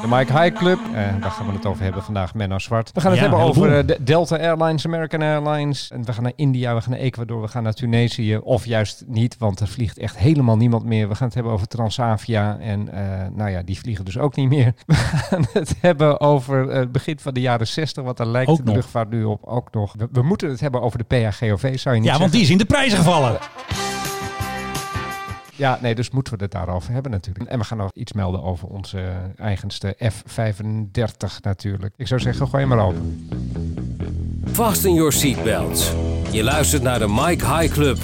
De Mike High Club, eh, daar gaan we het over hebben vandaag, Menno Zwart. We gaan het Ja, hebben over eh, de Delta Airlines, American Airlines. En we gaan naar India, we gaan naar Ecuador, we gaan naar Tunesië. Of juist niet, want er vliegt echt helemaal niemand meer. We gaan het hebben over Transavia. En eh, nou ja, die vliegen dus ook niet meer. We gaan het hebben over het begin van de jaren 60, want daar lijkt Ook de nog. luchtvaart nu op ook nog. We, we moeten het hebben over de PHGOV, zou je niet Ja, want die is in de prijzen gevallen. Ja, nee, dus moeten we het daarover hebben natuurlijk. En we gaan nog iets melden over onze eigenste F35 natuurlijk. Ik zou zeggen, gooi maar open. Fasten your seatbelts. Je luistert naar de Mike High Club.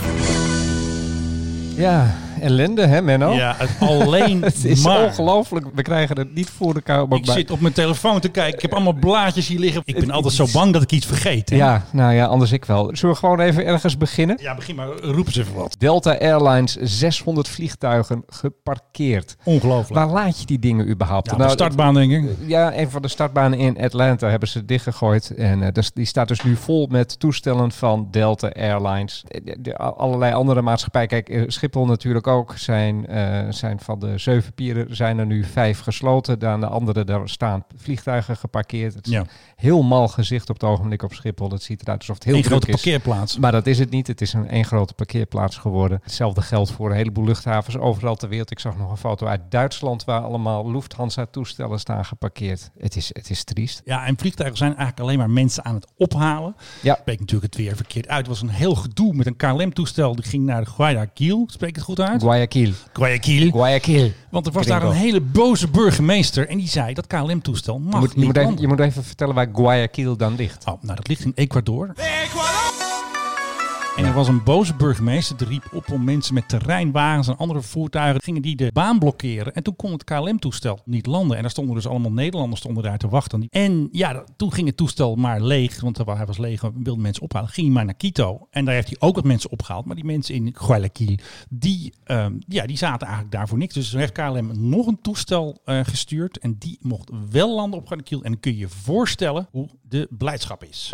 Ja, ellende hè Menno? Ja, het alleen Het is maar. ongelooflijk. We krijgen het niet voor om ook Ik bij- zit op mijn telefoon te kijken. Ik heb allemaal blaadjes hier liggen. Ik ben altijd zo bang dat ik iets vergeet. hè? Ja, nou ja, anders ik wel. Zullen we gewoon even ergens beginnen? ja, begin maar. Roep eens even wat. Delta Airlines, 600 vliegtuigen geparkeerd. Ongelooflijk. Waar laat je die dingen überhaupt? Ja, Nou, de startbaan denk ik. Ja, een van de startbanen in Atlanta hebben ze dichtgegooid. En eh, dus- die staat dus nu vol met toestellen van Delta Airlines. Eh, de- de- allerlei andere maatschappijen. Kijk, eh, Schiphol natuurlijk ook. Zijn, eh, zijn van de zeven pieren zijn er nu vijf gesloten. Aan de andere daar staan vliegtuigen geparkeerd. Het is Ja. heel mal gezicht op het ogenblik op Schiphol. Het ziet eruit alsof het heel druk grote is. parkeerplaats. Maar dat is het niet. Het is een één grote parkeerplaats geworden. Hetzelfde geldt voor een heleboel luchthavens overal ter wereld. Ik zag nog een foto uit Duitsland waar allemaal Lufthansa-toestellen staan geparkeerd. Het is, het is triest. Ja, en vliegtuigen zijn eigenlijk alleen maar mensen aan het ophalen. Ja. Bleek natuurlijk het weer verkeerd uit. Het was een heel gedoe met een KLM-toestel. Die ging naar Guayaquil. Spreek het goed uit? Guayaquil. Guayaquil. Guayaquil. Want er was daar een hele boze burgemeester. En die zei dat KLM-toestel mag Je moet, je, niet moet even, je moet even vertellen waar Guayaquil dan ligt. Oh, nou, dat ligt in Ecuador. En er was een boze burgemeester die riep op om mensen met terreinwagens en andere voertuigen gingen die de baan blokkeren. En toen kon het KLM-toestel niet landen. En daar stonden dus allemaal Nederlanders stonden daar te wachten. En ja, toen ging het toestel maar leeg, want hij was leeg, wilde mensen ophalen. Ging hij maar naar Quito. En daar heeft hij ook wat mensen opgehaald. Maar die mensen in Guayaquil, die, ehm, ja, die zaten eigenlijk daar voor niks. Dus toen heeft KLM nog een toestel eh, gestuurd. En die mocht wel landen op Guayaquil. En dan kun je je voorstellen hoe de blijdschap is.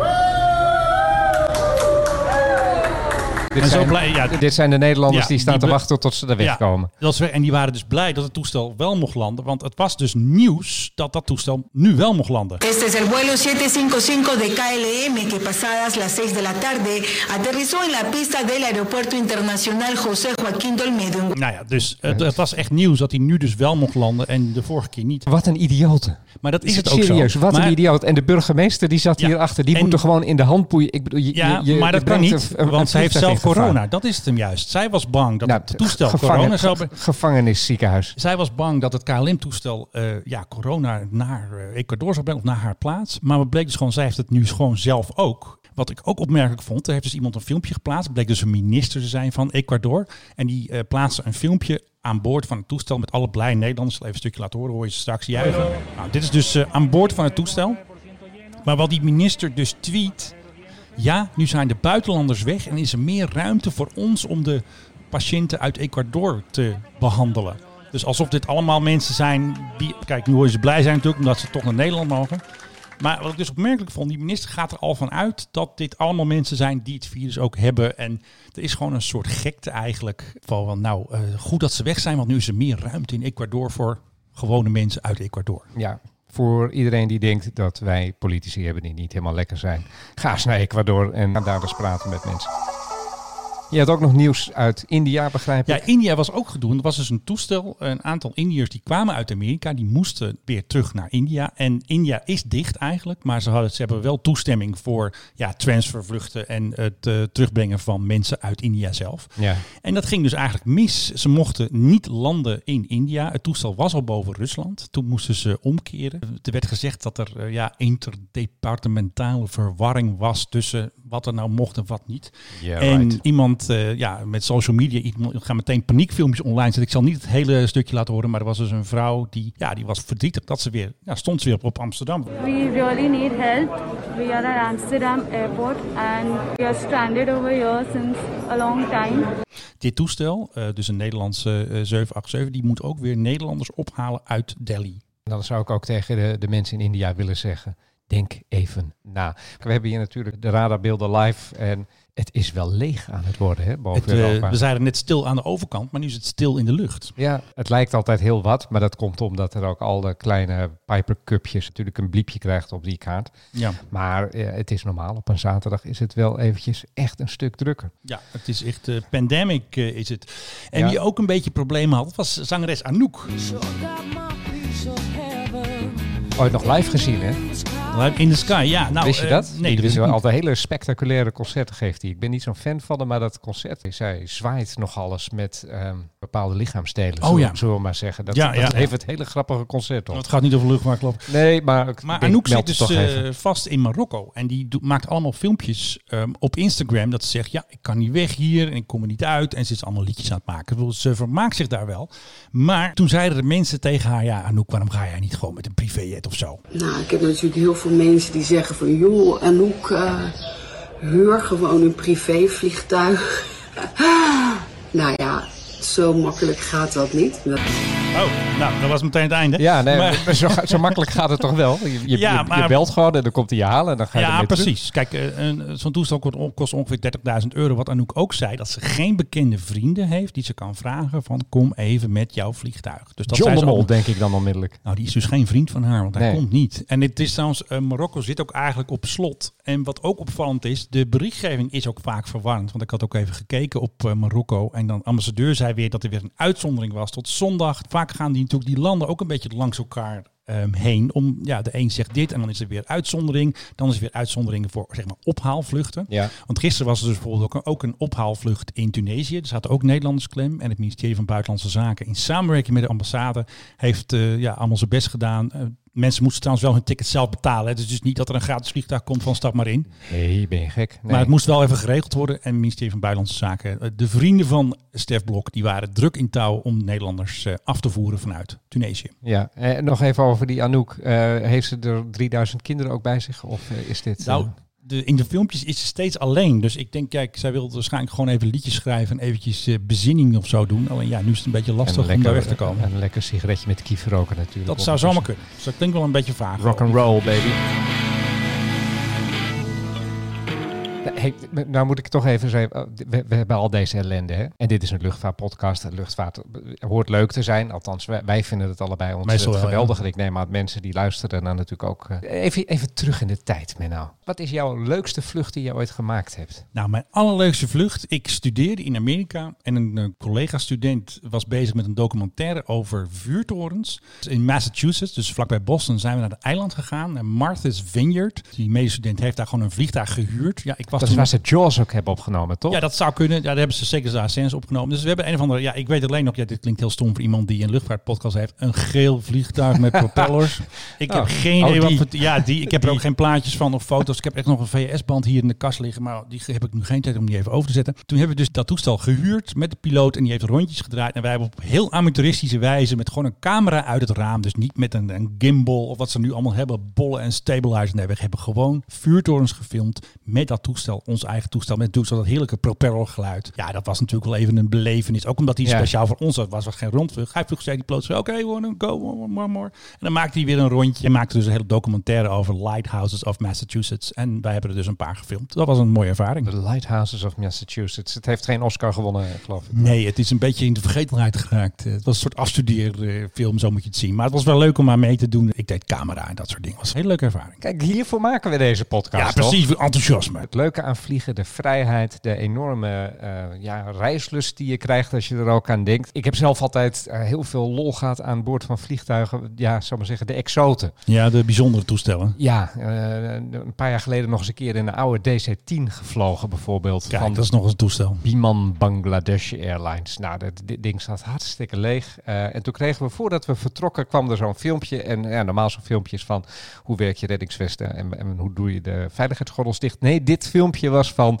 Dit, En zo zijn, blij- ja, dit zijn de Nederlanders Ja, die staan die te wachten tot ze er wegkomen. Ja, dat is. En die waren dus blij dat het toestel wel mocht landen. Want het was dus nieuws dat dat toestel nu wel mocht landen. Este es el vuelo 755 de KLM que pasadas las 6 de la tarde aterrizó en la pista del Aeropuerto Internacional José Joaquín Dolmedo Nou ja, dus het, het was echt nieuws dat hij nu dus wel mocht landen en de vorige keer niet. Wat een idiote. Maar dat is het ook Serieus, zo. wat maar, een idioot. En de burgemeester die zat Ja, hierachter. Die en- moet er gewoon in de hand poeien. Ik bedoel, je, Ja, je- je- maar dat je kan niet, een- want zij heeft zelf in. Corona. Dat is het hem juist. Zij was bang dat Nou, het toestel gevangen- corona zou... ge- Gevangenisziekenhuis. Zij was bang dat het KLM-toestel eh, ja, corona naar eh, Ecuador zou brengen of naar haar plaats. Maar het bleek dus gewoon, zij heeft het nu gewoon zelf ook. Wat ik ook opmerkelijk vond, er heeft dus iemand een filmpje geplaatst. Het bleek dus een minister te zijn van Ecuador. En die eh, plaatste een filmpje aan boord van het toestel met alle blij Nederlanders. Ik even een stukje laten horen, hoor je ze straks juichen. Nou, dit is dus aan boord van het toestel. Maar wat die minister dus tweet... Ja, nu zijn de buitenlanders weg en is er meer ruimte voor ons om de patiënten uit Ecuador te behandelen. Dus alsof dit allemaal mensen zijn die... Kijk, nu hoor ze blij zijn natuurlijk omdat ze toch naar Nederland mogen. Maar wat ik dus opmerkelijk vond, die minister gaat er al van uit dat dit allemaal mensen zijn die het virus ook hebben. En er is gewoon een soort gekte eigenlijk. Van, nou, eh, goed dat ze weg zijn, want nu is er meer ruimte in Ecuador voor gewone mensen uit Ecuador. Ja, voor iedereen die denkt dat wij politici hebben die niet helemaal lekker zijn. Ga eens naar Ecuador en ga daar eens praten met mensen. Je had ook nog nieuws uit India, begrijp ik. Ja, India was ook gedoe. Er was dus een toestel. Een aantal Indiërs die kwamen uit Amerika. Die moesten weer terug naar India. En India is dicht eigenlijk. Maar ze, hadden, ze hebben wel toestemming voor ja, transfervluchten. En het eh, terugbrengen van mensen uit India zelf. Ja. En dat ging dus eigenlijk mis. Ze mochten niet landen in India. Het toestel was al boven Rusland. Toen moesten ze omkeren. Er werd gezegd dat er eh, ja, interdepartementale verwarring was tussen wat er nou mocht en wat niet. Ja, en right. iemand eh, ja, met social media, gaan meteen paniekfilmpjes online zetten. Ik zal niet het hele stukje laten horen, maar er was dus een vrouw die, ja, die was verdrietig dat ze weer, ja, stond ze weer op, op Amsterdam. We really need help. We are at Amsterdam airport and we are stranded over here since a long time. Dit toestel, eh, dus een Nederlandse eh, 787, die moet ook weer Nederlanders ophalen uit Delhi. Dan zou ik ook tegen de, de mensen in India willen zeggen, denk even na. We hebben hier natuurlijk de radarbeelden live en Het is wel leeg aan het worden, hè, boven Het, eh, Europa. we zeiden net stil aan de overkant, maar nu is het stil in de lucht. Ja, het lijkt altijd heel wat, maar dat komt omdat er ook al de kleine Piper-cupjes natuurlijk een bliepje krijgt op die kaart. Ja. Maar eh, het is normaal, op een zaterdag is het wel eventjes echt een stuk drukker. Ja, het is echt eh, pandemic is het. En Ja. wie ook een beetje problemen had, was zangeres Anouk. Ooit nog live gezien, hè? In the Sky, ja. Nou, Wist je eh, dat? nee, die niet. altijd hele spectaculaire concerten geeft hij. Ik ben niet zo'n fan van hem, maar dat concert, zij zwaait nog alles met ehm, bepaalde lichaamsdelen. Oh zullen, ja. zullen we maar zeggen. Dat, Ja, dat ja. heeft het hele grappige concert op. Het gaat niet over luchtvaart, klopt. Nee, maar, ik Maar denk, Anouk zit dus toch eh, even. vast in Marokko. En die maakt allemaal filmpjes ehm, op Instagram. Dat ze zegt, ja, ik kan niet weg hier en ik kom er niet uit. En ze is allemaal liedjes aan het maken. Ze vermaakt zich daar wel. Maar toen zeiden de mensen tegen haar, ja Anouk, waarom ga jij niet gewoon met een privéjet of zo? Nou, ik heb natuurlijk heel veel mensen die zeggen van... joh, Anouk, eh huur gewoon een privévliegtuig. nou ja, zo makkelijk gaat dat niet. Oh, nou, dat was meteen het einde. Ja, nee, Maar- maar zo, zo makkelijk gaat het toch wel? Je, je, Ja, je- je maar- belt gewoon en dan komt hij je halen en dan ga je Ja, terug. precies. Kijk, eh, een- zo'n toestel kost, ongeveer 30.000 euro. Wat Anouk ook zei, dat ze geen bekende vrienden heeft die ze kan vragen van kom even met jouw vliegtuig. Dus dat John de ze Mol, ook. denk ik dan onmiddellijk. Nou, die is dus geen vriend van haar, want hij Nee. komt niet. En het is trouwens, eh, Marokko zit ook eigenlijk op slot. En wat ook opvallend is, de berichtgeving is ook vaak verwarrend. Want ik had ook even gekeken op eh, Marokko. En dan ambassadeur zei weer dat er weer een uitzondering was tot zondag. Vaak gaan die natuurlijk die landen ook een beetje langs elkaar ehm, heen. Om, ja, de een zegt dit en dan is er weer uitzondering. Dan is er weer uitzonderingen voor zeg maar ophaalvluchten. Ja. Want gisteren was er dus bijvoorbeeld ook een, ook een ophaalvlucht in Tunesië. Er zaten ook Nederlanders klem. En het ministerie van Buitenlandse Zaken in samenwerking met de ambassade heeft eh, ja, allemaal zijn best gedaan. Eh, mensen moesten trouwens wel hun ticket zelf betalen. Het is dus niet dat er een gratis vliegtuig komt van stap maar in. Nee, ben je gek? Nee. Maar het moest wel even geregeld worden. En het ministerie van Buitenlandse Zaken, eh, de vrienden van Stef Blok, die waren druk in touw om Nederlanders eh, af te voeren vanuit Tunesië. Ja, en nog even over die Anouk. Eh, heeft ze er 3000 kinderen ook bij zich? Of eh, is dit... Nou, eh, de, in de filmpjes is ze steeds alleen. Dus ik denk, kijk, zij wil waarschijnlijk gewoon even liedjes schrijven en eventjes eh, bezinning of zo doen. Alleen ja, nu is het een beetje lastig om daar weg te komen. En een lekker sigaretje met kiefer roken natuurlijk. Dat zou zomaar kunnen. Dus dat klinkt wel een beetje vaag. Rock and roll, baby. Hey, nou moet ik toch even zeggen, we, we hebben al deze ellende. Hè? En dit is een luchtvaartpodcast. Luchtvaart hoort leuk te zijn. Althans, wij, wij vinden het allebei Meestal ontzettend wel, ja. geweldig. En ik neem aan mensen die luisteren dan natuurlijk ook. eh, even, even terug in de tijd, Menno. Wat is jouw leukste vlucht die je ooit gemaakt hebt? Nou, mijn allerleukste vlucht. Ik studeerde in Amerika en een eh, collega-student was bezig met een documentaire over vuurtorens. In Massachusetts, dus vlakbij Boston, zijn we naar het eiland gegaan. Naar Martha's Vineyard. Die medestudent heeft daar gewoon een vliegtuig gehuurd. Ja, ik was Dat is waar ze Jaws ook hebben opgenomen, toch? Ja, dat zou kunnen. Ja, daar hebben ze zeker de ASN's opgenomen. Dus we hebben een of andere... Ja, ik weet alleen nog... Ja, dit klinkt heel stom voor iemand die een luchtvaartpodcast heeft. Een geel vliegtuig met propellers. Ik heb Oh. geen Oh, idee wat... Ja, die. Ik heb er ook geen plaatjes van of foto's. Ik heb echt nog een VS-band hier in de kast liggen. Maar die heb ik nu geen tijd om die even over te zetten. Toen hebben we dus dat toestel gehuurd met de piloot. En die heeft rondjes gedraaid. En wij hebben op heel amateuristische wijze... met gewoon een camera uit het raam. Dus niet met een, een gimbal of wat ze nu allemaal hebben. Bollen en stabilizers. Nee, we hebben gewoon vuurtorens gefilmd met dat toestel. Ons eigen toestel. Met zo dat heerlijke propellergeluid. Ja, dat was natuurlijk wel even een belevenis. Ook omdat hij Ja. speciaal voor ons was. was geen rondvlucht. Hij vroeg zei die zei, Oké, we wanna go one more, more. En dan maakte hij weer een rondje. En maakte dus een hele documentaire over Lighthouses of Massachusetts. En wij hebben er dus een paar gefilmd. Dat was een mooie ervaring. The Lighthouses of Massachusetts. Het heeft geen Oscar gewonnen, geloof ik. Nee, het is een beetje in de vergetelheid geraakt. Het was een soort afstudeerfilm, zo moet je het zien. Maar het was wel leuk om aan mee te doen. Ik deed camera en dat soort dingen. Was een hele leuke ervaring. Kijk, hiervoor maken we deze podcast. Ja, toch? precies. voor Enthousiasme. Het leuke aan vliegen, de vrijheid, de enorme eh, ja, reislust die je krijgt als je er ook aan denkt. Ik heb zelf altijd eh, heel veel lol gehad aan boord van vliegtuigen. Ja, zal maar zeggen, de exoten. Ja, de bijzondere toestellen. Ja, eh, een paar jaar geleden nog eens een keer in een oude DC-10 gevlogen bijvoorbeeld. Kijk, van dat is nog eens een toestel. Biman Bangladesh Airlines. Nou, dat ding staat hartstikke leeg. En toen kregen we, voordat we vertrokken, kwam er zo'n filmpje. En ja, normaal zo'n filmpje is van hoe werk je reddingsvesten en, en hoe doe je de veiligheidsgordels dicht. Nee, dit filmpje was van,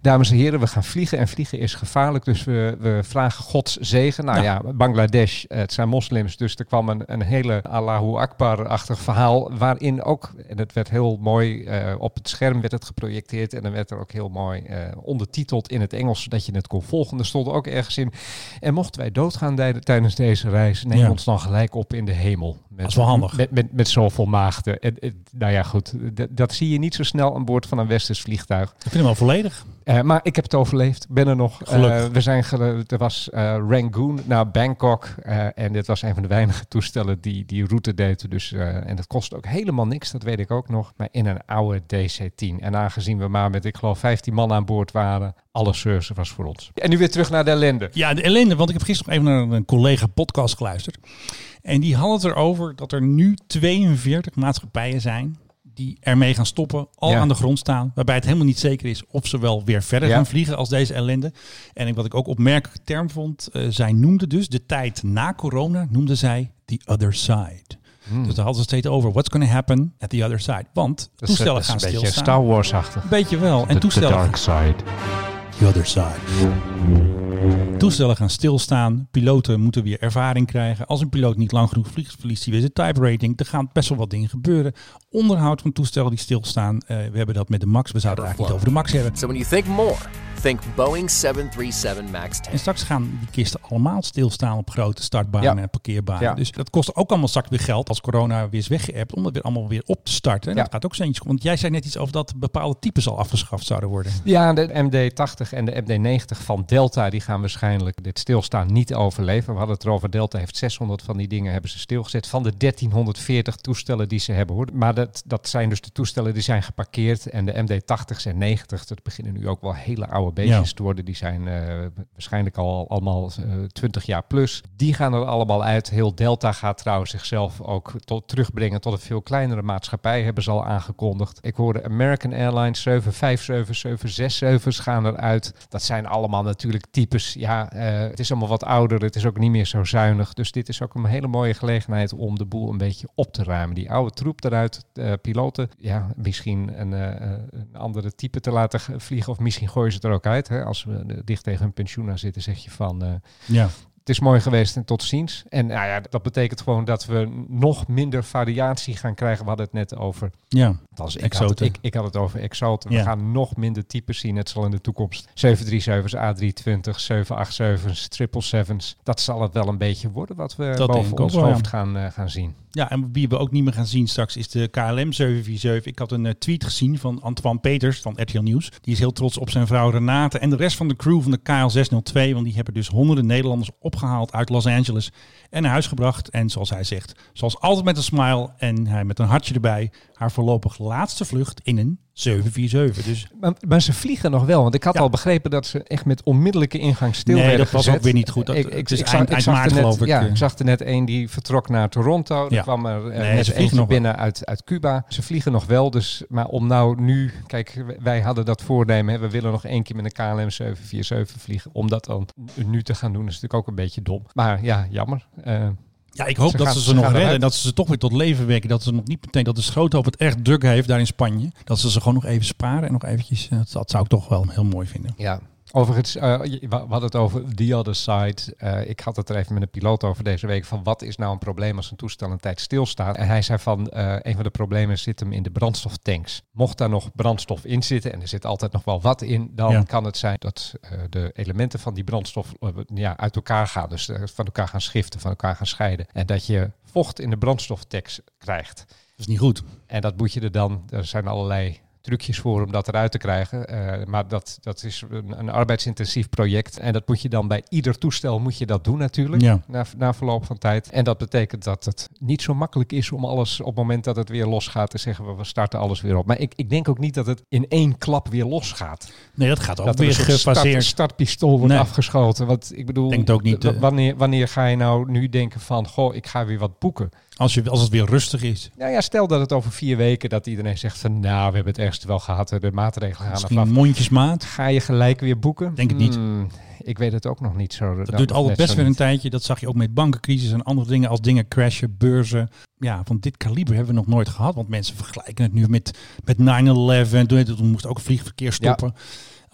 dames en heren, we gaan vliegen. En vliegen is gevaarlijk, dus we, we vragen Gods zegen. Nou ja, Bangladesh, eh, het zijn moslims, dus er kwam een, een hele Allahu Akbar-achtig verhaal. Waarin ook, en het werd heel mooi, eh, op het scherm werd het geprojecteerd. En dan werd er ook heel mooi eh, ondertiteld in het Engels, zodat je het kon volgen. Er stond ook ergens in, en mochten wij doodgaan tij- tijdens deze reis, neem Ja. ons dan gelijk op in de hemel. Met, Dat is wel handig. Met, met, met zoveel maagden. En, en, nou ja, goed. dat zie je niet zo snel aan boord van een westers vliegtuig. Ik vind hem wel volledig. Eh, maar ik heb het overleefd. Ben er nog. Gelukkig. Eh, we zijn er was eh, Rangoon naar Bangkok. en dit was een van de weinige toestellen die die route deed. Dus, en dat kost ook helemaal niks, dat weet ik ook nog. Maar in een oude DC-10. En aangezien we maar met, ik geloof, 15 man aan boord waren, alle service was voor ons. En nu weer terug naar de ellende. Ja, de ellende, want ik heb gisteren nog even naar een collega podcast geluisterd. En die had het erover dat er nu 42 maatschappijen zijn die ermee gaan stoppen, al Ja. aan de grond staan. Waarbij het helemaal niet zeker is of ze wel weer verder Ja. gaan vliegen als deze ellende. En wat ik ook opmerkelijke term vond, eh, zij noemde dus de tijd na corona, noemde zij the other side. Dus daar hadden ze het steeds over, what's going to happen at the other side. Want Dat toestellen dat is gaan een beetje stilstaan. Star Wars-achtig. Beetje wel. En The- the toestellen dark side. The other side. Toestellen gaan stilstaan. Piloten moeten weer ervaring krijgen. Als een piloot niet lang genoeg vliegt, verliest hij weer zijn type rating. Er gaan best wel wat dingen gebeuren. Onderhoud van toestellen die stilstaan. Eh, we hebben dat met de MAX. We zouden het eigenlijk niet over de MAX hebben. So when you think more, think Boeing 737 MAX 10. En straks gaan die kisten allemaal stilstaan op grote startbanen Ja. en parkeerbanen. Ja. Dus dat kost ook allemaal straks weer geld als corona weer is weggeëpt. Om het weer allemaal weer op te starten. En Ja. dat gaat ook centjes. Want jij zei net iets over dat bepaalde types al afgeschaft zouden worden. Ja, de MD-80 en de MD-90 van Delta, die gaan waarschijnlijk dit stilstaan niet overleven. We hadden het erover, Delta heeft 600 van die dingen hebben ze stilgezet. Van de 1340 toestellen die ze hebben hoor. Maar dat, dat zijn dus de toestellen die zijn geparkeerd. En de MD-80's en 90, dat beginnen nu ook wel hele oude beestjes Ja. te worden. Die zijn eh, waarschijnlijk al allemaal eh 20 jaar plus. Die gaan er allemaal uit. Heel Delta gaat trouwens zichzelf ook tot, terugbrengen tot een veel kleinere maatschappij, hebben ze al aangekondigd. Ik hoorde American Airlines 757, 767's gaan eruit. Dat zijn allemaal natuurlijk types. Ja, eh, het is allemaal wat ouder. Het is ook niet meer zo zuinig. Dus dit is ook een hele mooie gelegenheid om de boel een beetje op te ruimen. Die oude troep eruit, eh, piloten. Ja, misschien een, eh, een andere type te laten vliegen. Of misschien gooien ze er ook uit. Hè? Als we dicht tegen een pensioen aan zitten, zeg je van... Ja. Het is mooi geweest en tot ziens. En nou ja, dat betekent gewoon dat we nog minder variatie gaan krijgen. We hadden het net over. Ja. Als ik, had, ik, ik had het over Exoten. We gaan nog minder types zien. Het zal in de toekomst 737's, A320's, 787's, 777's. Dat zal het wel een beetje worden wat we Dat boven ons hoofd ja. gaan, eh, gaan zien. Ja, en wie we ook niet meer gaan zien straks is de KLM 747. Ik had een eh, tweet gezien van Antoine Peters van RTL Nieuws. Die is heel trots op zijn vrouw Renate en de rest van de crew van de KL 602. Want die hebben dus honderden Nederlanders opgehaald uit Los Angeles en naar huis gebracht. En zoals hij zegt, zoals altijd met een smile en hij met een hartje erbij. Haar voorlopig laatste vlucht in een 747. Dus Maar, maar ze vliegen nog wel. Want ik had Ja. al begrepen dat ze echt met onmiddellijke ingang stil Nee, dat was ook weer niet goed. Dat- het is zag- eind- eind zag maart net, geloof ik, Ja, eh. ik zag er net één die vertrok naar Toronto. Ja. Er kwam er eh, Nee, net ze vliegen eentje nog wel. binnen uit, uit Cuba. Ze vliegen nog wel. Dus, maar om nou nu... Kijk, wij hadden dat voornemen. Hè, we willen nog één keer met een KLM 747 vliegen. Om dat dan nu te gaan doen is natuurlijk ook een beetje dom. Maar ja, jammer. Eh, Ja, ik hoop Ze dat gaan- ze ze ze nog redden. eruit. Dat ze ze toch weer tot leven wekken. Dat ze nog niet meteen dat de Schroothoop het echt druk heeft daar in Spanje. Dat ze ze gewoon nog even sparen en nog eventjes. eh, Dat, dat zou ik toch wel heel mooi vinden. Ja. Overigens, je- we hadden het over the other side. Eh, ik had het er even met een piloot over deze week. Van wat is nou een probleem als een toestel een tijd stilstaat? En hij zei van, eh, een van de problemen zit hem in de brandstoftanks. Mocht daar nog brandstof in zitten, en er zit altijd nog wel wat in, dan Ja. kan het zijn dat de elementen van die brandstof ja, uit elkaar gaan. Dus van elkaar gaan schiften, van elkaar gaan scheiden. En dat je vocht in de brandstoftanks krijgt. Dat is niet goed. En dat moet je er dan, er zijn allerlei trucjes voor om dat eruit te krijgen. Eh, maar dat, dat is een, een arbeidsintensief project. En dat moet je dan bij ieder toestel moet je dat doen natuurlijk. Ja. Na, na verloop van tijd. En dat betekent dat het niet zo makkelijk is om alles op het moment dat het weer losgaat te zeggen we, we starten alles weer op. Maar ik, ik denk ook niet dat het in één klap weer losgaat. Nee, dat gaat ook Dat er weer een soort start, gefaseerd. startpistool wordt Nee. afgeschoten. Want ik bedoel, Denk ook niet, eh. wanneer, wanneer ga je nou nu denken van goh, ik ga weer wat boeken? Als, je, als het weer rustig is. Nou ja, stel dat het over vier weken dat iedereen zegt van nou, we hebben het wel gehad, de maatregelen gaan ervan. mondjesmaat. Ga je gelijk weer boeken? Denk het niet. Hmm, ik weet het ook nog niet zo. Dat duurt altijd best weer een tijdje. Dat zag je ook met bankencrisis en andere dingen. Als dingen crashen, beurzen. Ja, van dit kaliber hebben we nog nooit gehad. Want mensen vergelijken het nu met, met 9-11. Toen, toen moest ook vliegverkeer stoppen.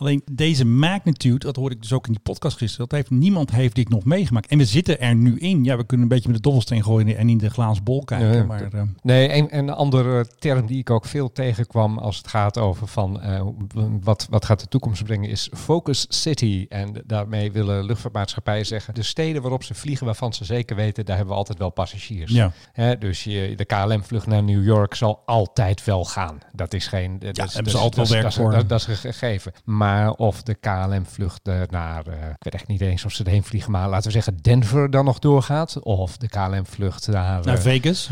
Alleen deze magnitude, dat hoorde ik dus ook in die podcast gisteren, dat heeft niemand heeft dit nog meegemaakt. En we zitten er nu in. Ja, we kunnen een beetje met de dobbelsteen gooien en in de glazen bol kijken. Ja, maar eh, Nee, een, een andere term die ik ook veel tegenkwam als het gaat over van eh, wat, wat gaat de toekomst brengen is focus city. En daarmee willen luchtvaartmaatschappijen zeggen de steden waarop ze vliegen waarvan ze zeker weten, daar hebben we altijd wel passagiers. Ja. Dus je, de KLM-vlucht naar New York zal altijd wel gaan. Dat is geen. Dat, Ja, is- hebben ze altijd wel werk dat, voor. Dat, dat is een gegeven. Maar of de KLM-vlucht eh, naar, eh, ik weet echt niet eens of ze erheen vliegen, maar laten we zeggen Denver dan nog doorgaat. Of de KLM-vlucht naar, naar eh, Vegas.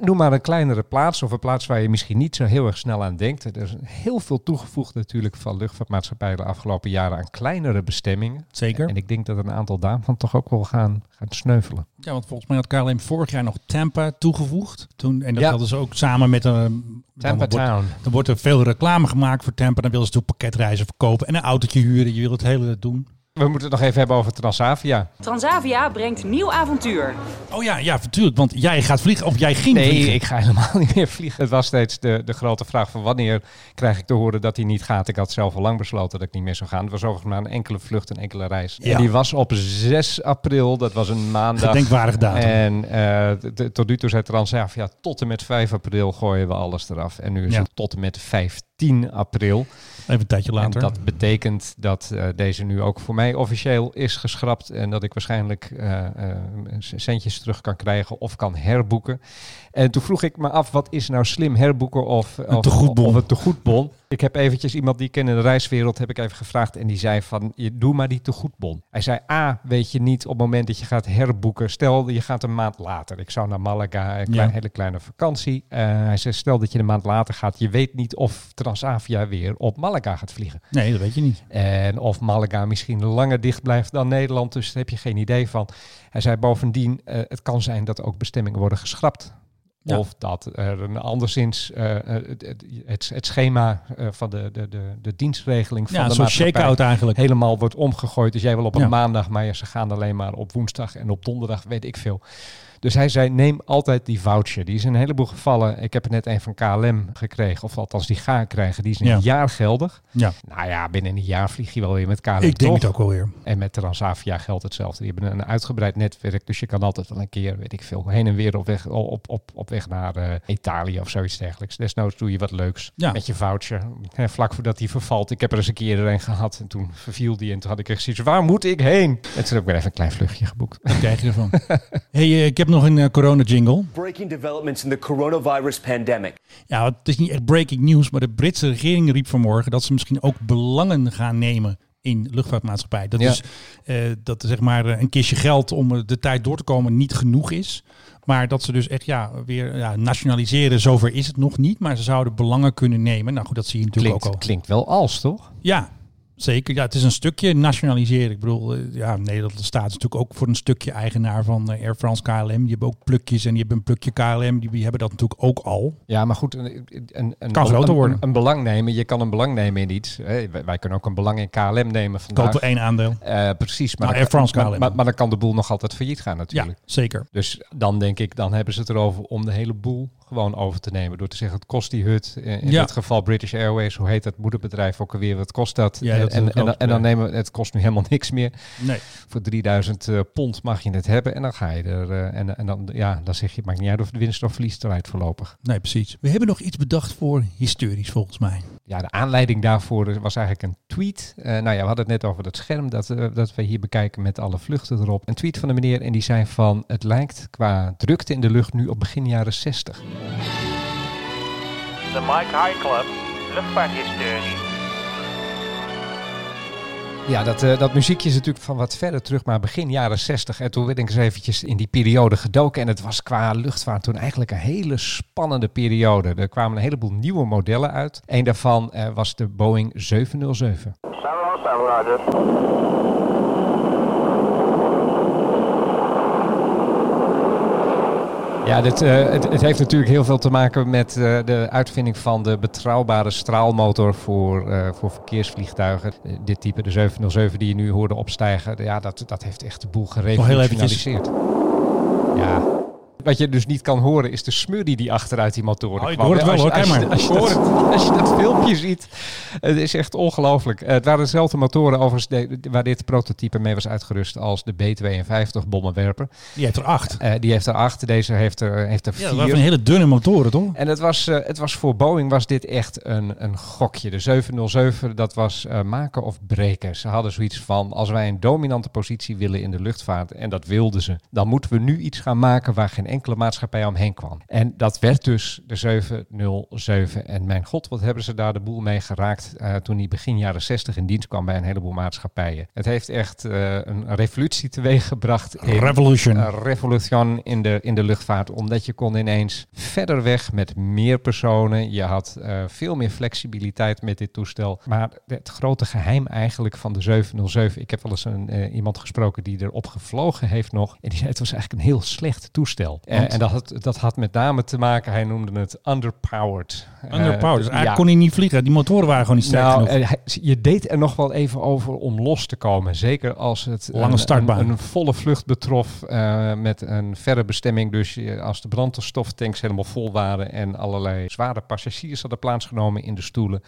Noem maar een kleinere plaats of een plaats waar je misschien niet zo heel erg snel aan denkt. Er is heel veel toegevoegd natuurlijk van luchtvaartmaatschappijen de afgelopen jaren aan kleinere bestemmingen. Zeker. En ik denk dat een aantal daarvan toch ook wel gaan, gaan sneuvelen. Ja, want volgens mij had KLM vorig jaar nog Tampa toegevoegd. Toen, en dat Ja. hadden ze ook samen met een... Tampa dan wordt, Town. dan wordt er veel reclame gemaakt voor Tampa. Dan willen ze natuurlijk pakketreizen verkopen en een autootje huren. Je wil het hele doen. We moeten het nog even hebben over Transavia. Transavia brengt nieuw avontuur. Oh ja, ja, natuurlijk. Want jij gaat vliegen. Of jij ging Nee, vliegen. ik ga helemaal niet meer vliegen. Het was steeds de, de grote vraag van wanneer krijg ik te horen dat hij niet gaat. Ik had zelf al lang besloten dat ik niet meer zou gaan. Het was overigens maar een enkele vlucht, een enkele reis. Ja. En die was op 6 april, dat was een maandag. Gedenkwaardige datum. En eh, t- tot nu toe zei Transavia, tot en met 5 april gooien we alles eraf. En nu is Ja. het tot en met 15 april. Even een tijdje later. En dat betekent dat eh, deze nu ook voor mij officieel is geschrapt. En dat ik waarschijnlijk eh, centjes terug kan krijgen of kan herboeken. En toen vroeg ik me af, wat is nou slim herboeken of, of, tegoedbon. of een tegoedbon? Ik heb eventjes iemand die ik ken in de reiswereld, heb ik even gevraagd. En die zei van, je, doe maar die tegoedbon. Hij zei, A, weet je niet op het moment dat je gaat herboeken. Stel, je gaat een maand later. Ik zou naar Malaga, een klein, Ja. hele kleine vakantie. Hij zei, stel dat je een maand later gaat. Je weet niet of Transavia weer op Malaga gaat vliegen. Nee, dat weet je niet. En of Malaga misschien langer dicht blijft dan Nederland. Dus daar heb je geen idee van. Hij zei bovendien, eh, het kan zijn dat ook bestemmingen worden geschrapt. Ja. Of dat er een anderszins eh, eh, het, het, het, schema van de, de, de, de dienstregeling van Ja, de maatschappij shake-out eigenlijk. helemaal wordt omgegooid. Dus jij wil op een Ja. maandag, maar ze gaan alleen maar op woensdag en op donderdag, weet ik veel. Dus hij zei, neem altijd die voucher. Die is in een heleboel gevallen, ik heb er net een van KLM gekregen, of althans die ga ik krijgen, die is een Ja. jaar geldig. Ja, Nou ja, binnen een jaar vlieg je wel weer met KLM, ik denk toch? het ook wel weer. En met Transavia geldt hetzelfde. Die hebben een uitgebreid netwerk, dus je kan altijd wel een keer, weet ik veel, heen en weer op weg, op, op, op weg naar eh, Italië of zoiets dergelijks. Desnoods doe je wat leuks Ja. met je voucher. Vlak voordat die vervalt. Ik heb er eens een keer er een gehad en toen verviel die en toen had ik echt zoiets, waar moet ik heen? En toen heb ik weer even een klein vluchtje geboekt. Wat krijg je ervan? hey, eh, ik heb nog een eh, corona jingle. Breaking developments in the coronavirus pandemic. Ja, het is niet echt breaking news, maar de Britse regering riep vanmorgen dat ze misschien ook belangen gaan nemen in luchtvaartmaatschappij. Dat, Ja. is, eh, dat zeg maar eh, een kistje geld om eh, de tijd door te komen niet genoeg is. Maar dat ze dus echt ja, weer ja, nationaliseren, zover is het nog niet. Maar ze zouden belangen kunnen nemen. Nou goed, dat zie je natuurlijk Klinkt, ook al. klinkt wel als, toch? Ja, zeker. Ja, het is een stukje nationaliseren. Ik bedoel, eh, ja, Nederland staat is natuurlijk ook voor een stukje eigenaar van eh, Air France KLM. Die hebben ook plukjes en die hebben een plukje KLM. Die, die hebben dat natuurlijk ook al. Ja, maar goed, een, een, een, Kan groter een- worden. Een, een belang nemen. Je kan een belang nemen in iets. Wij, wij kunnen ook een belang in KLM nemen vandaag. Kopen één aandeel. Eh, precies, maar, Nou, Air France KLM. maar, maar, maar dan kan de boel nog altijd failliet gaan Ja, natuurlijk. zeker. Dus dan denk ik, dan hebben ze het erover om de hele boel gewoon over te nemen. Door te zeggen, het kost die hut. In in Ja. dit geval British Airways, hoe heet dat moederbedrijf ook alweer? Wat kost dat? Ja, dat en, en, en, dan nemen we, het kost nu helemaal niks meer. Nee. Voor 3000 eh, pond mag je het hebben en dan ga je er. eh, en, en dan, ja, dan zeg je, het maakt niet uit of de winst of verlies eruit voorlopig. Nee, precies. We hebben nog iets bedacht voor historisch volgens mij. Ja, de aanleiding daarvoor was eigenlijk een tweet. Eh, nou ja, we hadden het net over dat scherm dat, eh, dat we hier bekijken met alle vluchten erop. Een tweet van de meneer en die zei van... het lijkt qua drukte in de lucht nu op begin jaren 60. De Mike High Club. Ja, dat, eh, dat muziekje is natuurlijk van wat verder terug, maar begin jaren 60. En toen werd ik eens eventjes in die periode gedoken. En het was qua luchtvaart toen eigenlijk een hele spannende periode. Er kwamen een heleboel nieuwe modellen uit. Een daarvan eh, was de Boeing 707. 707, Roger. Ja, dit, eh, het, het heeft natuurlijk heel veel te maken met eh, de uitvinding van de betrouwbare straalmotor voor, eh, voor verkeersvliegtuigen. Dit type, de 707 die je nu hoorde opstijgen, ja, dat, dat heeft echt de boel gerevolutionaliseerd. Ja, Wat je dus niet kan horen is de smurrie die achteruit die motoren Oh, kwam. hoor het wel, Als je- hoor. Als je-. Als je, dat, als je dat filmpje ziet, het is echt ongelooflijk. Het waren dezelfde motoren overigens de- waar dit prototype mee was uitgerust als de B-52 bommenwerper. Die heeft er acht. Eh, die heeft er acht, deze heeft er, heeft er Ja, vier. dat waren van hele dunne motoren, toch? En het was, eh, het was voor Boeing was dit echt een, een gokje. De 707, dat was eh, maken of breken. Ze hadden zoiets van, als wij een dominante positie willen in de luchtvaart, en dat wilden ze, dan moeten we nu iets gaan maken waar geen enkele maatschappij omheen kwam. En dat werd dus de 707. En mijn god, wat hebben ze daar de boel mee geraakt eh, toen die begin jaren 60 in dienst kwam bij een heleboel maatschappijen. Het heeft echt eh, een revolutie teweeggebracht. in- Revolution. een revolution in de, in de luchtvaart. Omdat je kon ineens verder weg met meer personen. Je had veel meer flexibiliteit met dit toestel. Maar het grote geheim eigenlijk van de 707. Ik heb wel eens een, iemand gesproken die erop gevlogen heeft nog. En die zei het was eigenlijk een heel slecht toestel. Want? en dat had, dat had met name te maken, hij noemde het underpowered. Eh, Underpowered. Dus eigenlijk ja. kon hij niet vliegen. Die motoren waren gewoon niet sterk Nou, genoeg. je deed er nog wel even over om los te komen. Zeker als het Lange een, startbaan. Een, een volle vlucht betrof eh, met een verre bestemming. Dus als de brandstoftanks helemaal vol waren en allerlei zware passagiers hadden plaatsgenomen in de stoelen.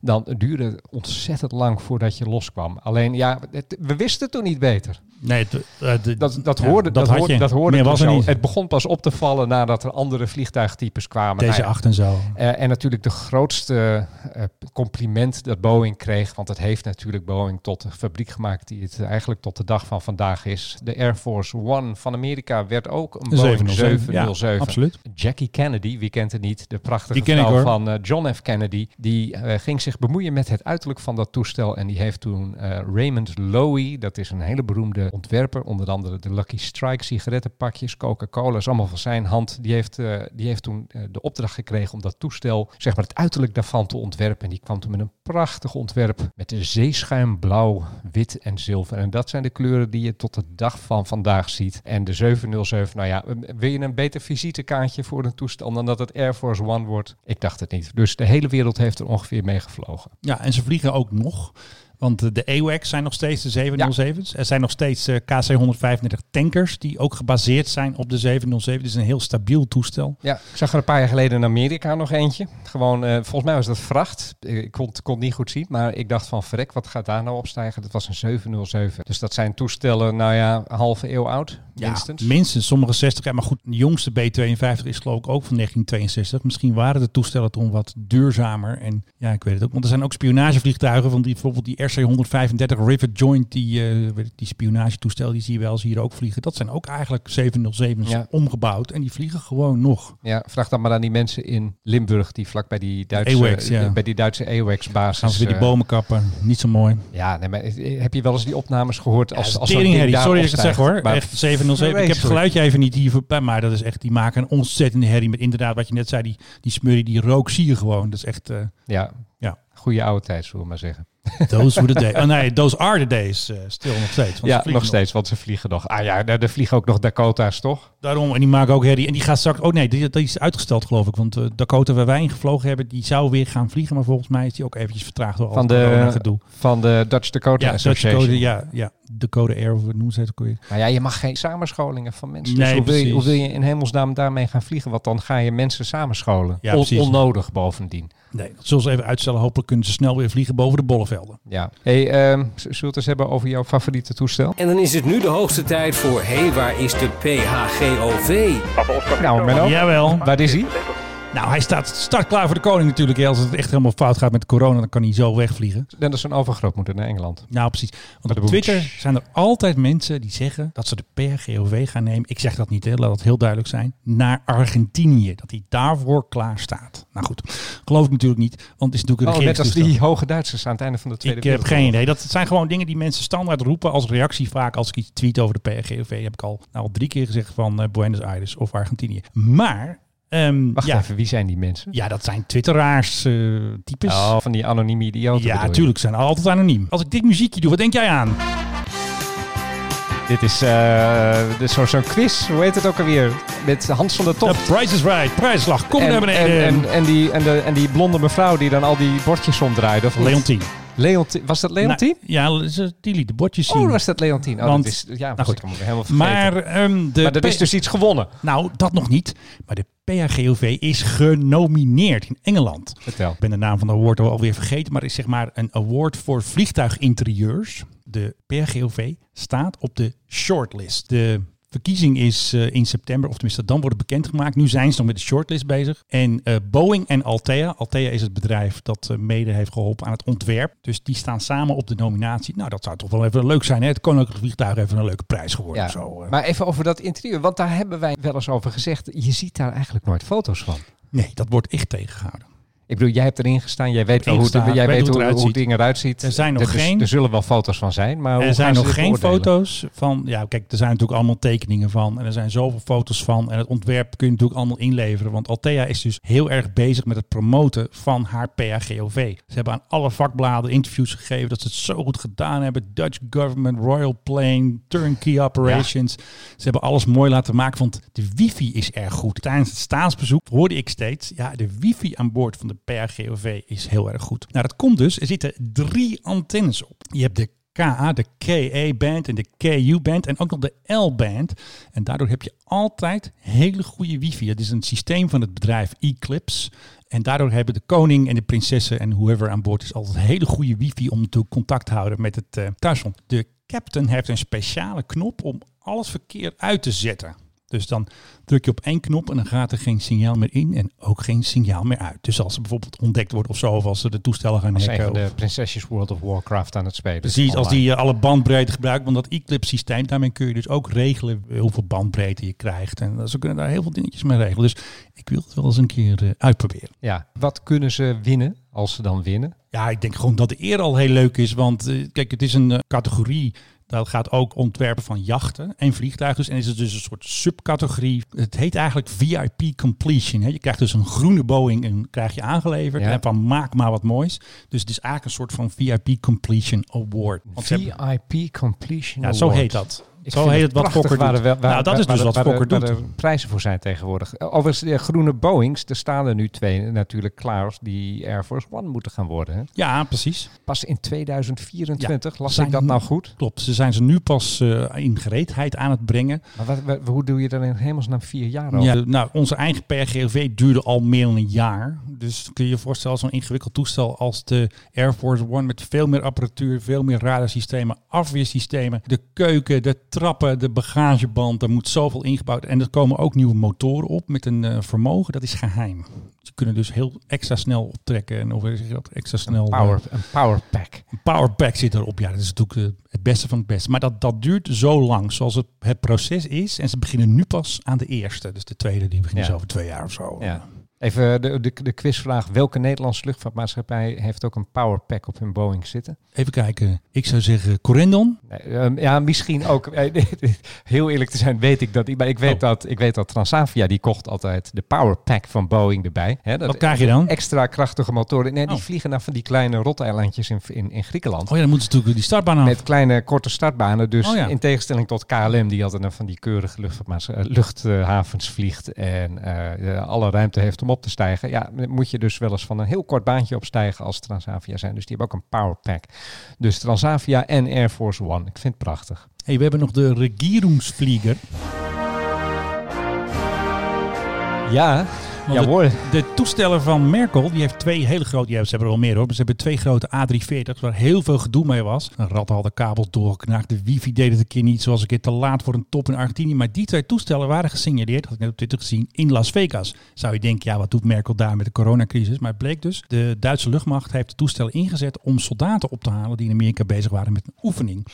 Dan duurde het ontzettend lang voordat je loskwam. Alleen ja, het- we wisten toen niet beter. Nee, eh, Dat, dat ja, hoorde, dat had hoorde, je. dat hoorde Meer was er zo. niet. Het begon pas op te vallen nadat er andere vliegtuigtypes kwamen. Deze Nou ja, acht en zo. eh, en natuurlijk de grootste eh, compliment dat Boeing kreeg, want het heeft natuurlijk Boeing tot de fabriek gemaakt die het eigenlijk tot de dag van vandaag is. De Air Force One van Amerika werd ook een Een Boeing 707, 707. ja, absoluut. Jackie Kennedy, wie kent het niet, de prachtige Die vrouw van John F. Kennedy, die ging zich bemoeien met het uiterlijk van dat toestel en die heeft toen Raymond Loewy, dat is een hele beroemde ontwerper, onder andere de Lucky Strike sigarettenpakjes, Coca-Cola, is allemaal van zijn hand. Die heeft, eh, die heeft toen eh, de opdracht gekregen om dat toestel, zeg maar het uiterlijk daarvan te ontwerpen. En die kwam toen met een prachtig ontwerp met de zeeschuim blauw, wit en zilver. En dat zijn de kleuren die je tot de dag van vandaag ziet. En de 707, nou ja, wil je een beter visitekaartje voor een toestel dan dat het Air Force One wordt? Ik dacht het niet. Dus de hele wereld heeft er ongeveer mee gevlogen. Ja, en ze vliegen ook nog. Want de AWACS zijn nog steeds de 707's. Er zijn nog steeds eh, KC-135 tankers die ook gebaseerd zijn op de 707. Het is een heel stabiel toestel. Ja, ik zag er een paar jaar geleden in Amerika nog eentje. Gewoon, eh, volgens mij was dat vracht. Ik kon, kon het niet goed zien, maar ik dacht van verrek, wat gaat daar nou opstijgen? Dat was een 707. Dus dat zijn toestellen, nou ja, een halve eeuw oud, minstens. Ja, minstens. Sommige 60 jaar. Maar goed, de jongste B-52 is geloof ik ook van 1962. Misschien waren de toestellen toen wat duurzamer. En ja, ik weet het ook. Want er zijn ook spionagevliegtuigen van die, bijvoorbeeld die RC-135 Rivet Joint. Die, ik, die spionagetoestel, die zie je wel eens hier ook vliegen. Dat zijn ook eigenlijk 707's Ja. omgebouwd. En die vliegen gewoon nog. Ja, vraag dan maar aan die mensen in Limburg die vlak bij die Duitse, AWACS, ja. bij die Duitse AWACS-basis. Gaan ze weer die eh, bomen kappen. Niet zo mooi. Ja, nee, maar eh, heb je wel eens die opnames gehoord als, als ding herrie. daar Sorry dat ik het zeg hoor. Maar echt 707. Ik heb het geluidje even niet hier voorbij. Maar dat is echt, die maken een ontzettende herrie. Met inderdaad wat je net zei. Die, die smurrie, die rook zie je gewoon. Dat is echt... Ja, Ja. goede oude tijd, zullen we maar zeggen. Those were the days. Oh nee, those are the days. eh, stil nog steeds. ja, vliegen nog steeds, want ze vliegen nog. Ah ja, daar vliegen ook nog Dakota's, toch? Daarom, en die maken ook herrie. En die gaat straks... Oh nee, die, die is uitgesteld geloof ik. Want eh, Dakota, waar wij in gevlogen hebben, die zou weer gaan vliegen. Maar volgens mij is die ook eventjes vertraagd door al Van het de, corona-gedoe. van de Dutch Dakota Ja, Dutch Association. Dakota, ja, ja. Dakota Air, of hoe noemen ze het ook weer? Maar ja, je mag geen samenscholingen van mensen. Nee, dus hoe wil, je, precies. hoe wil je in hemelsnaam daarmee gaan vliegen? Want dan ga je mensen samenscholen. Ja, On- onnodig bovendien. Nee, dat zullen ze even uitstellen. Hopelijk kunnen ze snel weer vliegen boven de bollevelden. Ja. Hey, ehm, z- zullen we het eens hebben over jouw favoriete toestel? En dan is het nu de hoogste tijd voor... Hé, hey, waar is de PHGOV? Nou, Menno, Jawel. waar is hij? Nou, hij staat startklaar voor de koning natuurlijk. hè. Als het echt helemaal fout gaat met corona, dan kan hij zo wegvliegen. Net als een overgrootmoeder naar Engeland. Nou, precies. Want op. Twitter zijn er altijd mensen die zeggen dat ze de PRGOV gaan nemen. Ik zeg dat niet, hè, laat dat heel duidelijk zijn. Naar Argentinië. Dat hij daarvoor klaar staat. Nou goed, geloof ik natuurlijk niet. Want het is natuurlijk een Oh, net als die hoge Duitsers aan het einde van de Tweede Ik heb geen idee. Dat zijn gewoon dingen die mensen standaard roepen als reactie. Vaak als ik iets tweet over de PRGOV heb ik al, nou, al drie keer gezegd van eh, Buenos Aires of Argentinië. Maar, ehm, Wacht ja, even, wie zijn die mensen? ja, dat zijn twitteraars eh, types. Oh, van die anonieme idioten ja, natuurlijk zijn altijd anoniem. Als ik dit muziekje doe, wat denk jij aan? Dit is, eh, zo- zo'n quiz, hoe heet het ook alweer? Met Hans van der The Tocht. Price is Right. Prijsslag. Kom en, naar beneden. En, en, en, die, en, de, en die blonde mevrouw die dan al die bordjes omdraaide. Of? Leontien. Leontien, was dat Leontien? Nou, ja, die liet de bordjes zien. oh, was dat Leontien? Oh, Want- dat is, ja, nou goed. helemaal- vergeten. Maar, ehm, de Maar er is dus iets gewonnen. Nou, dat nog niet. Maar de PHGOV is genomineerd in Engeland. Vertel. Ik ben de naam van de award alweer vergeten, maar het is zeg maar een award voor vliegtuiginterieurs. De PHGOV staat op de shortlist. De verkiezing is eh, in september, of tenminste dan wordt het bekendgemaakt. Nu zijn ze nog met de shortlist bezig. En eh, Boeing en Altea, Altea is het bedrijf dat eh, mede heeft geholpen aan het ontwerp. Dus die staan samen op de nominatie. Nou, dat zou toch wel even leuk zijn. Hè? Het Koninklijk Vliegtuig heeft een leuke prijs geworden. Ja, Zo, maar even over dat interieur, want daar hebben wij wel eens over gezegd. Je ziet daar eigenlijk nooit foto's van. Nee, dat wordt echt tegengehouden. Ik bedoel, jij hebt erin gestaan, jij weet wel hoe, het- jij weet hoe hoe, eruit hoe het ziet. ding eruit ziet. Er zijn nog geen- Er zullen wel foto's van zijn, maar Er zijn nog geen beoordelen? foto's van. Ja, kijk, er zijn natuurlijk allemaal tekeningen van. En er zijn zoveel foto's van. En het ontwerp kun je natuurlijk allemaal inleveren. Want Altea is dus heel erg bezig met het promoten van haar PHGOV. Ze hebben aan alle vakbladen interviews gegeven dat ze het zo goed gedaan hebben. Dutch government, Royal Plane, turnkey operations. Ze hebben alles mooi laten maken. Want de wifi is erg goed. Tijdens het staatsbezoek hoorde ik steeds. Ja, de wifi aan boord van de PHGOV is heel erg goed. Nou, dat komt dus. Er zitten drie antennes op. Je hebt de KA, de KA-band en de KU-band en ook nog de L-band. En daardoor heb je altijd hele goede wifi. Het is een systeem van het bedrijf Eclipse. En daardoor hebben de koning en de prinsessen en whoever aan boord is altijd hele goede wifi om te contact te houden met het eh thuisfront. De captain heeft een speciale knop om alles verkeer uit te zetten. Dus dan druk je op één knop en dan gaat er geen signaal meer in en ook geen signaal meer uit. Dus als er bijvoorbeeld ontdekt wordt of zo, of als ze de toestellen gaan hacken. of- de prinsesjes World of Warcraft aan het spelen. Precies, als die eh, alle bandbreedte gebruikt. Want dat Eclipse systeem, daarmee kun je dus ook regelen hoeveel bandbreedte je krijgt. En ze kunnen daar heel veel dingetjes mee regelen. Dus ik wil het wel eens een keer eh, uitproberen. Ja, wat kunnen ze winnen als ze dan winnen? Ja, ik denk gewoon dat de eer al heel leuk is. Want eh, kijk, het is een categorie. Dat gaat ook ontwerpen van jachten en vliegtuigen. Dus, en is het dus een soort subcategorie. Het heet eigenlijk VIP completion. Hè. Je krijgt dus een groene Boeing en krijg je aangeleverd. Ja. En van maak maar wat moois. Dus het is eigenlijk een soort van VIP completion award. Want ze hebben- VIP Completion Ja, zo Award. heet dat. Zo heet het wat Fokker doet. waar- nou, dat is waar- dus wat waar Fokker doet. de prijzen voor zijn tegenwoordig. Overigens, de groene Boeings, er staan er nu twee natuurlijk klaar die Air Force One moeten gaan worden. Hè? Ja, precies. Pas in 2024, las zijn ik dat nou goed? Klopt, ze zijn ze nu pas eh, in gereedheid aan het brengen. Maar wat, wat- hoe doe je dat in hemelsnaam vier jaar over? Ja, nou, onze eigen PRGOV duurde al meer dan een jaar. Dus kun je je voorstellen, zo'n ingewikkeld toestel als de Air Force One met veel meer apparatuur, veel meer radarsystemen, afweersystemen, de keuken, de trappen, de bagageband, er moet zoveel ingebouwd. En er komen ook nieuwe motoren op met een eh, vermogen, dat is geheim. Ze kunnen dus heel extra snel optrekken en hoe zeg je dat? Extra snel. eh, Power, een power pack. Een powerpack zit erop. Ja, dat is natuurlijk eh, het beste van het beste. Maar dat, dat duurt zo lang, zoals het, het proces is. En ze beginnen nu pas aan de eerste. Dus de tweede, die beginnen Ja. over twee jaar of zo. Ja. Even de, de, de quizvraag. Welke Nederlandse luchtvaartmaatschappij heeft ook een power pack op hun Boeing zitten? Even kijken. Ik zou zeggen Corendon. Nee, ehm, ja, misschien ook. eh, Heel eerlijk te zijn, weet ik dat. niet. Maar ik weet, Oh. dat, ik weet dat Transavia die kocht altijd de power pack van Boeing erbij. Hè, dat Wat krijg je dan? Extra krachtige motoren. Nee, die Oh. vliegen naar van die kleine roteilandjes in, in, in Griekenland. Oh ja, dan moeten ze natuurlijk die startbaan af. Met kleine korte startbanen. Dus Oh ja. in tegenstelling tot KLM, die altijd naar van die keurige eh, luchthavens vliegt en eh, alle ruimte heeft om op te stijgen. Ja, moet je dus wel eens van een heel kort baantje opstijgen als Transavia zijn. Dus die hebben ook een power pack. Dus Transavia en Air Force One. Ik vind het prachtig. Hey, we hebben nog de Regierungsvlieger. Ja, Want ja de- hoor. De toestellen van Merkel, die heeft twee hele grote, ja, ze hebben er wel meer hoor, maar ze hebben twee grote A340's waar heel veel gedoe mee was. Een rat had de kabels doorgeknaakt, de wifi deed het een keer niet, zoals een keer te laat voor een top in Argentinië. Maar die twee toestellen waren gesignaleerd, had ik net op Twitter gezien, in Las Vegas. Zou je denken, ja, wat doet Merkel daar met de coronacrisis? Maar het bleek dus, de Duitse luchtmacht heeft de toestellen ingezet om soldaten op te halen die in Amerika bezig waren met een oefening.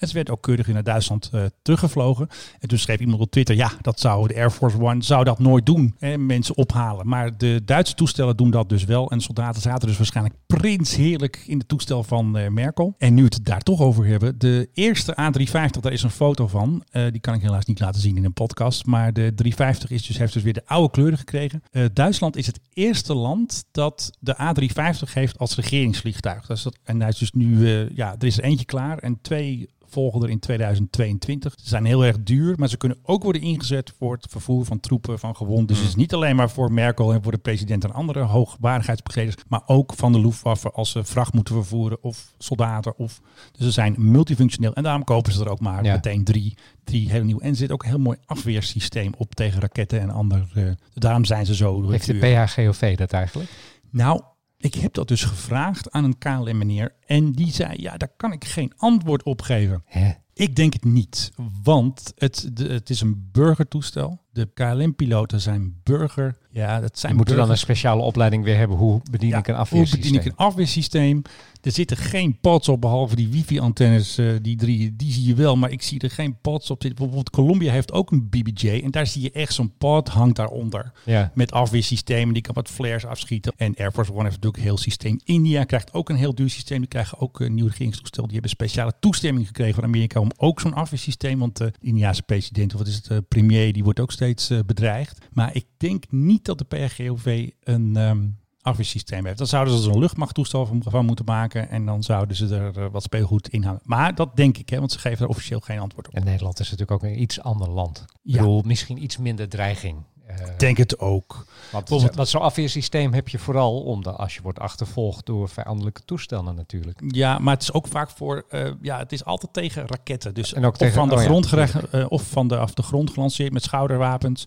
En ze werd ook keurig weer naar Duitsland eh, teruggevlogen. En toen schreef iemand op Twitter, ja, dat zou de Air Force One zou dat nooit doen. Hè, mensen ophalen. Maar de Duitse toestellen doen dat dus wel. En soldaten zaten dus waarschijnlijk prinsheerlijk in het toestel van eh, Merkel. En nu we het daar toch over hebben. De eerste A350, daar is een foto van. Eh, die kan ik helaas niet laten zien in een podcast. Maar de 350 is dus, heeft dus weer de oude kleuren gekregen. Duitsland is het eerste land dat de A350 heeft als regeringsvliegtuig. Dat is dat, en hij is dus nu, ja, er is er eentje klaar. En twee volgen er in 2022. Ze zijn heel erg duur, maar ze kunnen ook worden ingezet voor het vervoer van troepen, van gewonden. Dus het is niet alleen maar voor Merkel en voor de president en andere hoogwaardigheidsbegleders, maar ook van de Luftwaffe als ze vracht moeten vervoeren of soldaten. Of, dus ze zijn multifunctioneel en daarom kopen ze er ook maar Ja. meteen drie, drie heel nieuw. En er zit ook een heel mooi afweersysteem op tegen raketten en ander. eh, daarom zijn ze zo Heeft de. PHGOV dat eigenlijk? Nou, ik heb dat dus gevraagd aan een KLM-meneer. En die zei, ja, daar kan ik geen antwoord op geven. Hè? Ik denk het niet, want het, de, het is een burgertoestel. De KLM-piloten zijn burger. Ja, dat zijn Je moet er dan een speciale opleiding weer hebben. Hoe bedien Ja, ik een Hoe afweersysteem? bedien ik een afweersysteem? Er zitten geen pods op, behalve die wifi-antennes, eh, die drie, die zie je wel. Maar ik zie er geen pods op zitten. Bijvoorbeeld Columbia heeft ook een BBJ. En daar zie je echt zo'n pod hangt daaronder. Ja. Met afweersystemen, die kan wat flares afschieten. En Air Force One heeft natuurlijk een heel systeem. India krijgt ook een heel duur systeem. Die krijgen ook een nieuw regeringstoestel. Die hebben speciale toestemming gekregen van Amerika om ook zo'n afweersysteem. Want de Indiase president, of wat is het, de premier, die wordt ook steeds eh, bedreigd. Maar ik denk niet dat de PRGOV een ehm, afweersysteem heeft. Dan zouden ze er een luchtmachttoestel van, van moeten maken. En dan zouden ze er eh, wat speelgoed in hangen. Maar dat denk ik, hè, want ze geven er officieel geen antwoord op. En Nederland is natuurlijk ook een iets ander land. Ik Ja. bedoel, misschien iets minder dreiging. Eh, Ik denk het ook. want bijvoorbeeld- wat zo'n afweersysteem heb je vooral omdat als je wordt achtervolgd door vijandelijke toestellen natuurlijk. Ja, maar het is ook vaak voor, eh, ja, het is altijd tegen raketten. Dus En ook of tegen- van de oh ja, grond gerecht, eh, of van de, af de grond gelanceerd met schouderwapens.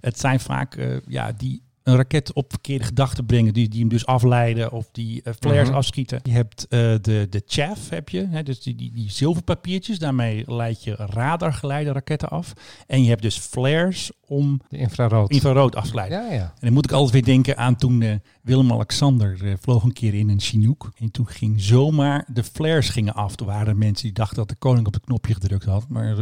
Het zijn vaak, eh, ja, die een raket op verkeerde gedachten brengen, die, die hem dus afleiden of die eh, flares Mhm. afschieten. Je hebt eh, de, de chaff, heb je, hè, dus die, die, die zilverpapiertjes, daarmee leid je radargeleide raketten af. En je hebt dus flares om De infrarood. infrarood af te leiden. ja, ja. En dan moet ik altijd weer denken aan toen eh, Willem-Alexander vloog een keer in een Chinook. En toen ging zomaar de flares gingen af. Er waren mensen die dachten dat de koning op het knopje gedrukt had. Maar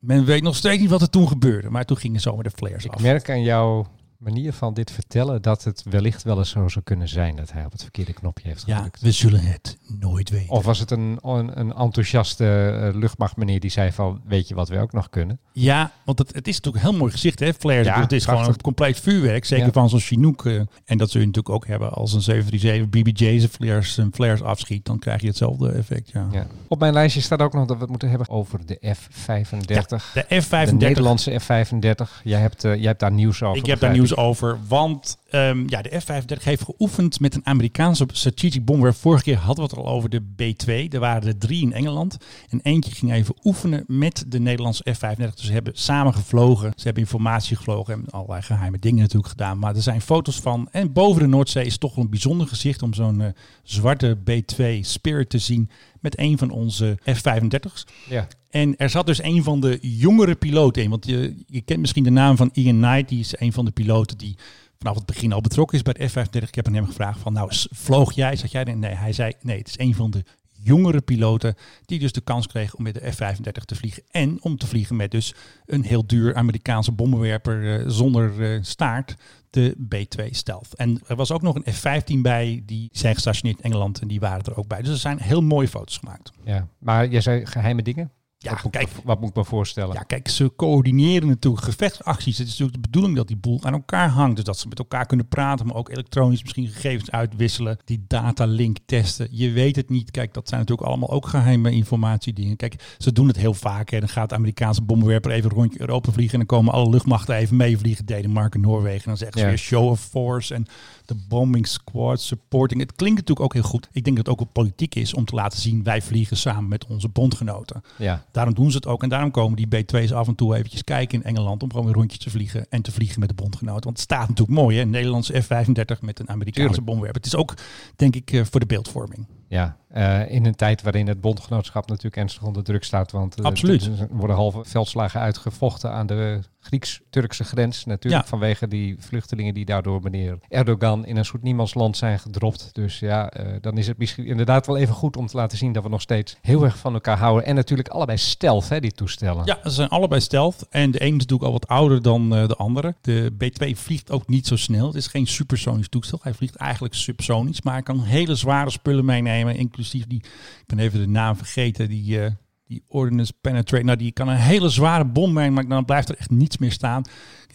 men weet nog steeds niet wat er toen gebeurde. Maar toen gingen zomaar de flares Ik af. merk aan jouw manier van dit vertellen dat het wellicht wel eens zo zou kunnen zijn dat hij op het verkeerde knopje heeft Ja, gedrukt. we zullen het nooit weten. Of was het een, een, een enthousiaste eh, luchtmachtmeneer die zei van, weet je wat we ook nog kunnen? Ja, want het, het is natuurlijk een heel mooi gezicht, hè? Flares. Ja, het is gewoon een compleet vuurwerk. Zeker Ja. van zo'n Chinook. eh, en dat zul je natuurlijk ook hebben als een 737 BBJ zijn flares, zijn flares afschiet. Dan krijg je hetzelfde effect, ja. Ja. Op mijn lijstje staat ook nog dat we het moeten hebben over de F-35. De De F-35. Nederlandse F-35. Jij hebt, eh, jij hebt daar nieuws over. Ik heb daar begrijp over, want ehm, ja, de F-35 heeft geoefend met een Amerikaanse strategic bomber. Vorige keer hadden we het al over de B-2. Er waren er drie in Engeland. En eentje ging even oefenen met de Nederlandse F-35. Dus ze hebben samen gevlogen. Ze hebben informatie gevlogen en allerlei geheime dingen natuurlijk gedaan. Maar er zijn foto's van. En boven de Noordzee is toch een bijzonder gezicht om zo'n eh, zwarte B-2 Spirit te zien met een van onze F-35's. Ja. En er zat dus een van de jongere piloten in. Want je, je kent misschien de naam van Ian Knight. Die is een van de piloten die vanaf het begin al betrokken is bij de F-35. Ik heb aan hem gevraagd van, nou, vloog jij? Zat jij er? Nee, hij zei, nee, het is een van de jongere piloten die dus de kans kreeg om met de F-35 te vliegen. En om te vliegen met dus een heel duur Amerikaanse bommenwerper eh, zonder eh, staart, de B-2 Stealth. En er was ook nog een F-15 bij, die zijn gestationeerd in Engeland en die waren er ook bij. Dus er zijn heel mooie foto's gemaakt. Ja. Maar jij zei geheime dingen? Ja, wat, moet kijk. me- wat moet ik me voorstellen? Ja, kijk, ze coördineren natuurlijk gevechtsacties. Het is natuurlijk de bedoeling dat die boel aan elkaar hangt. Dus dat ze met elkaar kunnen praten, maar ook elektronisch misschien gegevens uitwisselen. Die datalink testen. Je weet het niet. Kijk, dat zijn natuurlijk allemaal ook geheime informatiedingen. Kijk, ze doen het heel vaak. Hè. Dan gaat de Amerikaanse bommenwerper even een rondje Europa vliegen. En dan komen alle luchtmachten even meevliegen. Denemarken, Noorwegen. En dan zeggen ze Ja. weer show of force. En de bombing squad supporting. Het klinkt natuurlijk ook heel goed. Ik denk dat het ook wel politiek is om te laten zien... wij vliegen samen met onze bondgenoten. Ja. Daarom doen ze het ook. En daarom komen die B2's af en toe eventjes kijken in Engeland om gewoon weer rondjes te vliegen en te vliegen met de bondgenoten. Want het staat natuurlijk mooi, hè? Een Nederlandse F-35 met een Amerikaanse bomwerper. Het is ook, denk ik, eh, voor de beeldvorming. Ja, eh, in een tijd waarin het bondgenootschap natuurlijk ernstig onder druk staat. Want eh, Absoluut. er worden halve veldslagen uitgevochten aan de Grieks-Turkse grens. Natuurlijk Ja. vanwege die vluchtelingen die daardoor meneer Erdogan in een soort niemandsland zijn gedropt. Dus ja, eh, dan is het misschien inderdaad wel even goed om te laten zien dat we nog steeds heel erg van elkaar houden. En natuurlijk allebei stealth, hè, die toestellen. Ja, ze zijn allebei stealth. En de ene is natuurlijk al wat ouder dan de andere. De B2 vliegt ook niet zo snel. Het is geen supersonisch toestel. Hij vliegt eigenlijk subsonisch. Maar hij kan hele zware spullen meenemen. Inclusief die, ik ben even de naam vergeten, die... eh, Die Ordnance Penetrate. Nou, die kan een hele zware bom brengen, maar dan blijft er echt niets meer staan.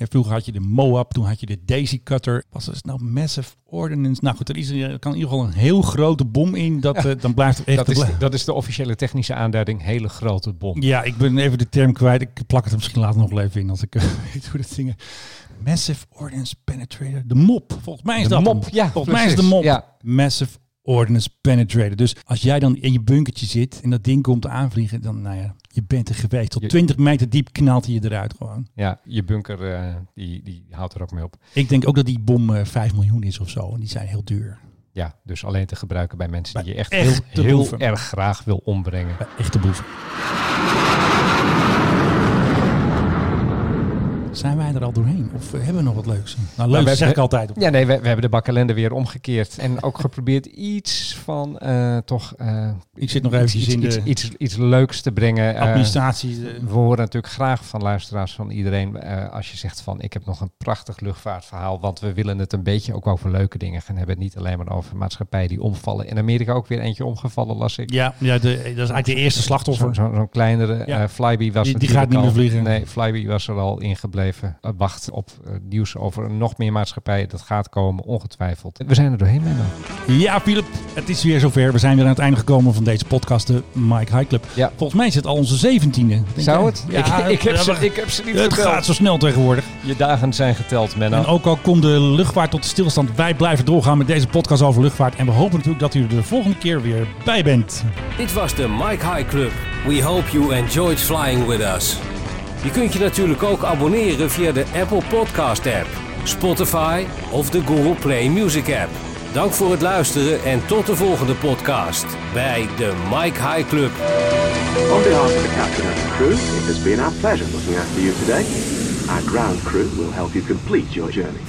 Vroeger had je de Moab, toen had je de Daisy Cutter. Was het nou Massive Ordnance? Nou goed, er, is, er kan in ieder geval een heel grote bom in. Dat, Ja. eh, dan blijft er echt... Dat is, de, dat is de officiële technische aanduiding. Hele grote bom. Ja, ik ben even de term kwijt. Ik plak het er misschien later nog even in als ik eh, weet hoe dat dingen. Massive Ordnance Penetrator. De mop. Volgens mij is De dat mop, hem. ja, Volgens mij is de mop. ja. Massive Ordnance Penetrator. Dus als jij dan in je bunkertje zit en dat ding komt aanvliegen, dan nou ja, je bent er geweest. Tot Je- 20 meter diep knalt hij je eruit gewoon. Ja, je bunker eh, die, die houdt er ook mee op. Ik denk ook dat die bom eh 5 miljoen is of zo. En die zijn heel duur. Ja, dus alleen te gebruiken bij mensen Bij die je echt heel, erg graag wil ombrengen. Bij echte boeven. Zijn wij er al doorheen? Of eh, hebben we nog wat leuks? Nou, leuk we- zeg ik altijd. Ja, nee, we, we hebben de bakkalender weer omgekeerd. En ook geprobeerd iets van eh, toch... eh, Ik zit nog eventjes iets, in de iets, iets, iets leuks te brengen. Administratie. we horen natuurlijk graag van luisteraars van iedereen. als je zegt van ik heb nog een prachtig luchtvaartverhaal. Want we willen het een beetje ook over leuke dingen gaan hebben. Niet alleen maar over maatschappijen die omvallen. In Amerika ook weer eentje omgevallen, las ik. Ja, ja de, dat is eigenlijk de eerste slachtoffer. Zo'n zo, zo'n kleinere. Ja. Flybe was Die- die gaat niet meer vliegen. Nee, Flybe was er al ingebleven. Uh, wacht op eh, nieuws over nog meer maatschappijen. Dat gaat komen, ongetwijfeld. We zijn er doorheen, Menno. Ja, Philip, het is weer zover. We zijn weer aan het einde gekomen van deze podcast, de Mike High Club. Ja. Volgens mij is het al onze zeventiende. Zou het? Ik- ik heb ze- ik heb ze niet Het geteld. gaat zo snel tegenwoordig. Je dagen zijn geteld, Menno. En ook al komt de luchtvaart tot stilstand, wij blijven doorgaan met deze podcast over luchtvaart. En we hopen natuurlijk dat u er de volgende keer weer bij bent. Dit was de Mike High Club. We hope you enjoyed flying with us. Je kunt je natuurlijk ook abonneren via de Apple Podcast app, Spotify of de Google Play Music app. Dank voor het luisteren en tot de volgende podcast bij de Mike High Club. On behalf of the captain and the crew, it has been our pleasure looking after you today. Our ground crew will help you complete your journey.